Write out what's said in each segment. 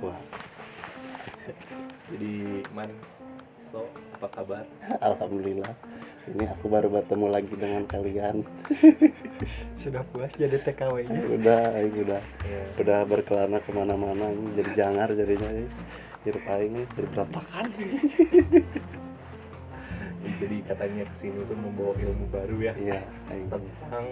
Kuat. Jadi man, so apa kabar? Alhamdulillah. Ini aku baru bertemu lagi dengan kalian. Sudah puas jadi TKW-nya. Udah, ini udah, Ya. udah berkelana ke mana-mana. Ini jadi jangar jadinya. ini. Hidup aing ini jadi berantakan. Jadi katanya ke sini tuh membawa ilmu baru ya Iya, aing. tentang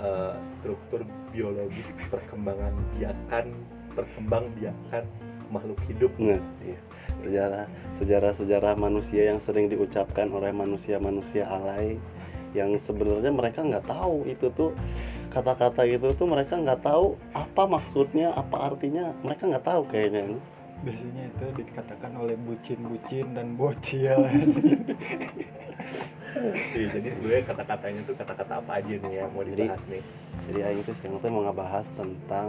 eh, struktur biologis perkembangan biakan, perkembang biakan makhluk hidup. Nggak, iya. Sejarah sejarah sejarah manusia yang sering diucapkan oleh manusia-manusia alay yang sebenarnya mereka nggak tahu itu tuh kata-kata itu tuh mereka nggak tahu apa maksudnya apa artinya mereka nggak tahu kayaknya Biasanya itu dikatakan oleh bucin-bucin dan bocil. Iya, jadi sebenarnya kata-katanya tuh kata-kata apa aja nih yang mau Jadi- dibahas nih? jadi Aing itu sekarang tuh mau ngebahas tentang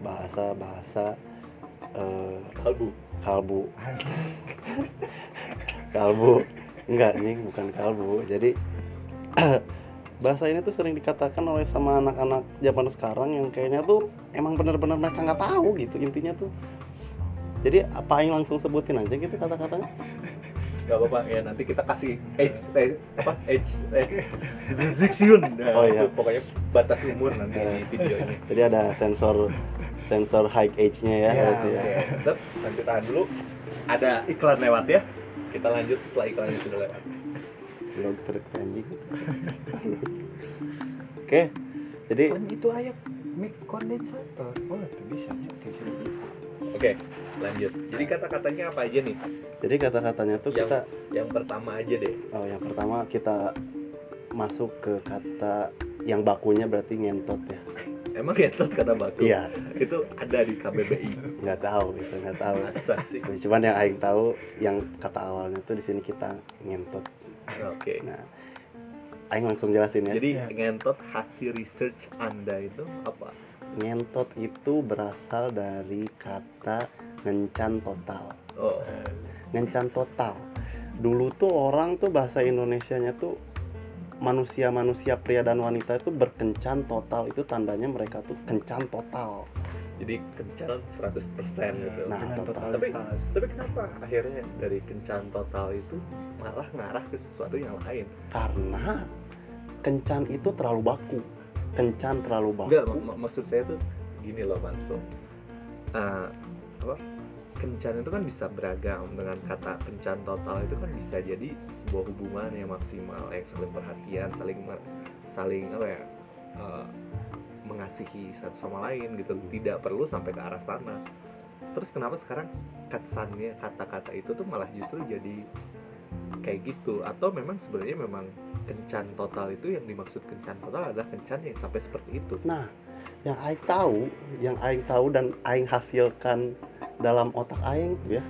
bahasa-bahasa eh, Kalbu. kalbu. Kalbu. Enggak nih bukan kalbu. Jadi bahasa ini tuh sering dikatakan oleh sama anak-anak zaman sekarang yang kayaknya tuh emang benar-benar mereka nggak tahu gitu intinya tuh. Jadi apa yang langsung sebutin aja gitu kata-katanya Gak apa-apa ya nanti kita kasih age eh, apa age restriction. Nah, Oh, iya. itu pokoknya batas umur nanti di video ini. jadi ada sensor sensor high age-nya ya, Ya, berarti ya. Oke, tetap nanti tahan dulu. Ada iklan lewat ya. Kita lanjut setelah iklannya sudah lewat. blog truk anjing oke jadi Kan itu ayak mic kondensator. Oh, itu bisa bisa Oke, lanjut. Jadi kata-katanya apa aja nih? jadi kata-katanya tuh Yang- kita Yang pertama aja deh. Oh, yang pertama kita masuk ke kata yang bakunya berarti ngentot ya. Emang ngetot kata baku? Iya, Itu ada di KBBI. nggak tahu itu nggak tahu. Masa sih? Cuman yang aing tahu yang kata awalnya tuh di sini kita ngentot. Oke. Nah, aing langsung jelasin ya. Jadi ngentot hasil research Anda itu apa? Ngentot itu berasal dari kata ngencan total. Oh, Ngencan total. Dulu tuh orang tuh bahasa Indonesianya tuh manusia-manusia pria dan wanita itu berkencan total itu tandanya mereka tuh kencan total. jadi kencan 100% gitu. Nah, dengan total. totalitas. Tapi kenapa akhirnya dari kencan total itu malah ngarah ke sesuatu yang lain? karena kencan itu terlalu baku kencan terlalu baku Enggak, mak- mak- maksud saya tuh gini loh Manso. Ah, apa? Kencan itu kan bisa beragam dengan kata kencan total itu kan bisa jadi sebuah hubungan yang maksimal, yang saling perhatian, saling saling apa ya? eh, mengasihi satu sama lain gitu. Tidak perlu sampai ke arah sana. Terus kenapa sekarang kesannya kata-kata itu tuh malah justru jadi kayak gitu. Atau memang sebenarnya memang kencan total itu yang dimaksud kencan total adalah kencan yang sampai seperti itu. Nah yang aing tahu yang aing tahu dan aing hasilkan dalam otak aing tuh ya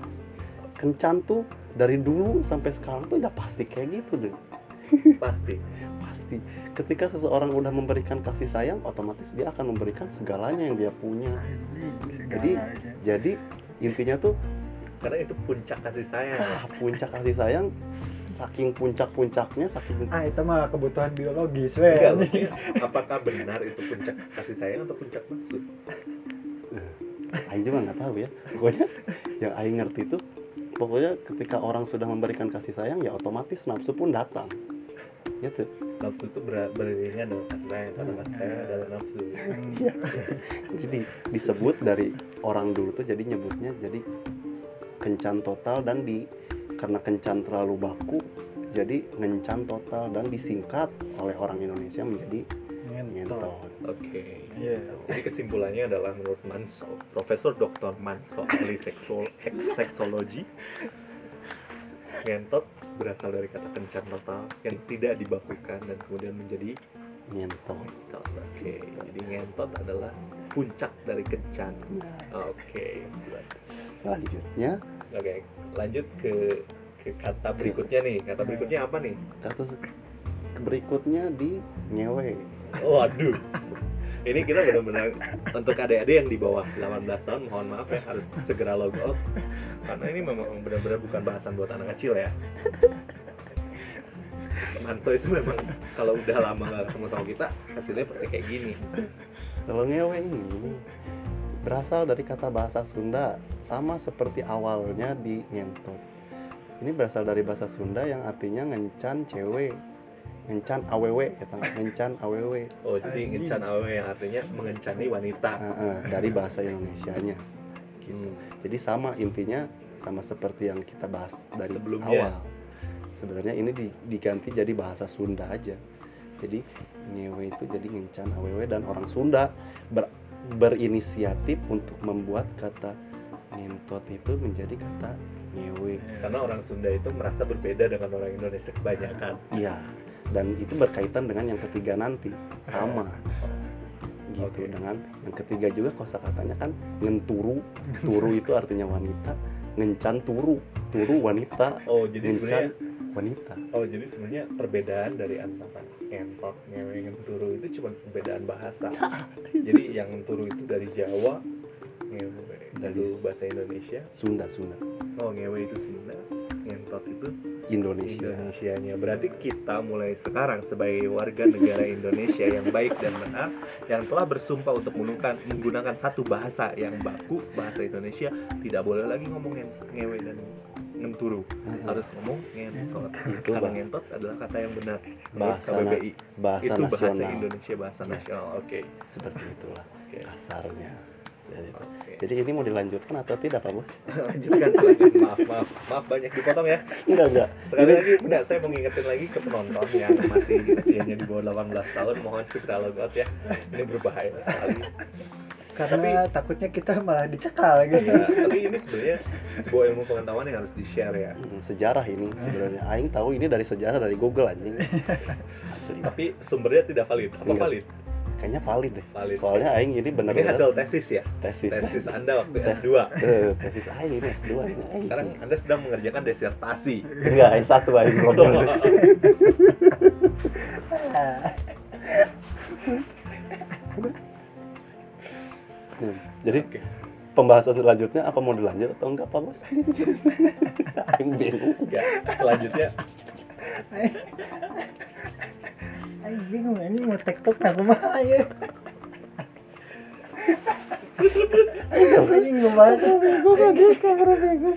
kencan tuh dari dulu sampai sekarang tuh udah pasti kayak gitu deh. Pasti. Pasti. Ketika seseorang udah memberikan kasih sayang otomatis dia akan memberikan segalanya yang dia punya. Jadi jadi intinya tuh karena itu puncak kasih sayang. Ah, puncak kasih sayang saking puncak-puncaknya saking Ah, itu mah kebutuhan biologis, enggak weh. maksudnya apakah benar itu puncak kasih sayang atau puncak maksud? Aing juga nggak tahu ya. Pokoknya yang Aing ngerti itu pokoknya ketika orang sudah memberikan kasih sayang ya otomatis nafsu pun datang. Gitu nafsu itu ber beriringan dengan kasih sayang karena kasih sayang adalah nafsu. Iya. jadi di- disebut dari orang dulu tuh jadi nyebutnya jadi kencan total dan di karena kencan terlalu baku jadi ngencan total dan disingkat oleh orang Indonesia menjadi ngentot oke Iya. jadi kesimpulannya adalah menurut Manso Profesor Dr. Manso ahli seksual seksologi ngentot berasal dari kata kencan total yang tidak dibakukan dan kemudian menjadi ngentot ngentot. Oke, jadi ngentot adalah puncak dari kencan. Oke, selanjutnya oke. Lanjut ke ke kata berikutnya nih. Kata berikutnya apa nih? kata berikutnya di nyewe Waduh. Ini kita benar-benar untuk adik-adik yang di bawah 18 tahun mohon maaf ya harus segera log off karena ini memang benar-benar bukan bahasan buat anak kecil ya. Manso itu memang kalau udah lama nggak ketemu sama kita hasilnya pasti kayak gini Kalau ngewe ini berasal dari kata bahasa Sunda sama seperti awalnya di ngentot. Ini berasal dari bahasa Sunda yang artinya ngencan cewek, ngencan awewe kata ngencan awewe oh jadi ngencan awe yang artinya mengencani wanita Nah, eh, dari bahasa Indonesianya. Hmm. Jadi sama intinya sama seperti yang kita bahas dari Sebelumnya. awal. Sebenarnya ini di- diganti jadi bahasa Sunda aja. Jadi ngewe itu jadi ngencan awewe dan orang Sunda ber- berinisiatif untuk membuat kata ngentot itu menjadi kata ngewe. karena orang Sunda itu merasa berbeda dengan orang Indonesia kebanyakan Iya. Dan itu berkaitan dengan yang ketiga nanti sama gitu Oke. dengan yang ketiga juga kosakatanya kan ngenturu turu itu artinya wanita ngencan turu turu wanita oh jadi sebenarnya ngencan wanita. Oh jadi sebenarnya perbedaan dari antara entok ngewe ngenturu itu cuma perbedaan bahasa. Jadi yang ngenturu itu dari Jawa ngewe Dari bahasa Indonesia. Sunda Sunda. Oh ngewe itu Sunda ngentot itu Indonesia. Indonesianya. Berarti kita mulai sekarang sebagai warga negara Indonesia yang baik dan benar yang telah bersumpah untuk menggunakan menggunakan satu bahasa yang baku bahasa Indonesia tidak boleh lagi ngomong nge- ngewe dan ngenturu. Harus ngomong ngentot. Bah- ngentot adalah kata yang benar. Bahasa KBBI bahasa itu bahasa nasional. Indonesia bahasa nasional. Oke. Seperti itulah Oke. kasarnya. Jadi, Oke. jadi ini mau dilanjutkan atau tidak Pak Bos? lanjutkan silakan. Maaf maaf. Maaf banyak dipotong ya. Enggak enggak. Sekali lagi, enggak, saya mau ngingetin lagi ke penonton yang masih usianya di bawah 18 tahun, mohon segera log out ya. Ini berbahaya sekali. Kak, tapi, Karena takutnya kita malah dicekal gitu. ya, tapi ini sebenarnya sebuah ilmu pengetahuan yang harus di-share ya. Hmm, Sejarah ini sebenarnya. Aing tahu ini dari sejarah dari Google anjing. Asli. Tapi sumbernya tidak valid. Apa Enggak. valid? Kayaknya valid deh. Valid. Soalnya Aing ini Ini benar-benar hasil tesis ya? tesis. Tesis Anda waktu Tes- S2. Eh, tesis Aing ini S2 ini Aing. Sekarang Anda sedang mengerjakan desertasi. enggak S1 Aing ngobrol. Hmm, Jadi Oke. pembahasan selanjutnya apa mau dilanjut atau enggak Pak Bos? Aing bingung. Ya, selanjutnya Ayo bingung ini mau tiktok aku mah ya. Ayo ngebahas bingung kan kamera bingung.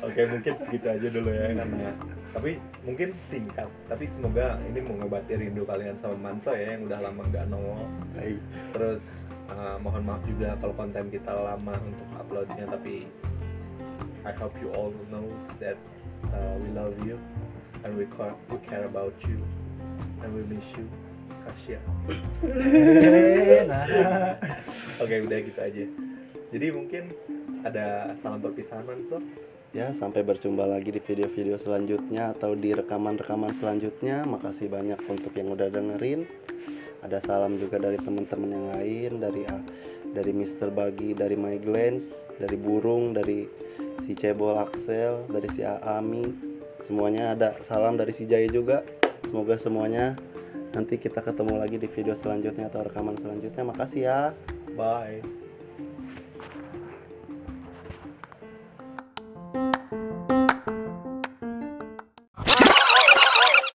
Oke mungkin segitu aja dulu ya karena tapi mungkin singkat. Tapi semoga ini mengobati rindu kalian sama Manso ya yang udah lama nggak nongol. Terus uh, mohon maaf juga kalau konten kita lama untuk uploadnya tapi I hope you all knows that uh, we love you and we care, we care about you and we miss you. Kasya Eh, Nah, oke udah gitu aja. Jadi mungkin ada salam perpisahan Manso Ya, sampai berjumpa lagi di video-video selanjutnya atau di rekaman-rekaman selanjutnya. Makasih banyak untuk yang udah dengerin. Ada salam juga dari teman-teman yang lain, dari ah, dari Mr. Bagi, dari My Glens, dari Burung, dari si Cebol Axel, dari si Aami. Semuanya ada salam dari si Jaya juga. Semoga semuanya nanti kita ketemu lagi di video selanjutnya atau rekaman selanjutnya. Makasih ya. bye